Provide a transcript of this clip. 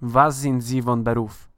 Was sind Sie von Beruf?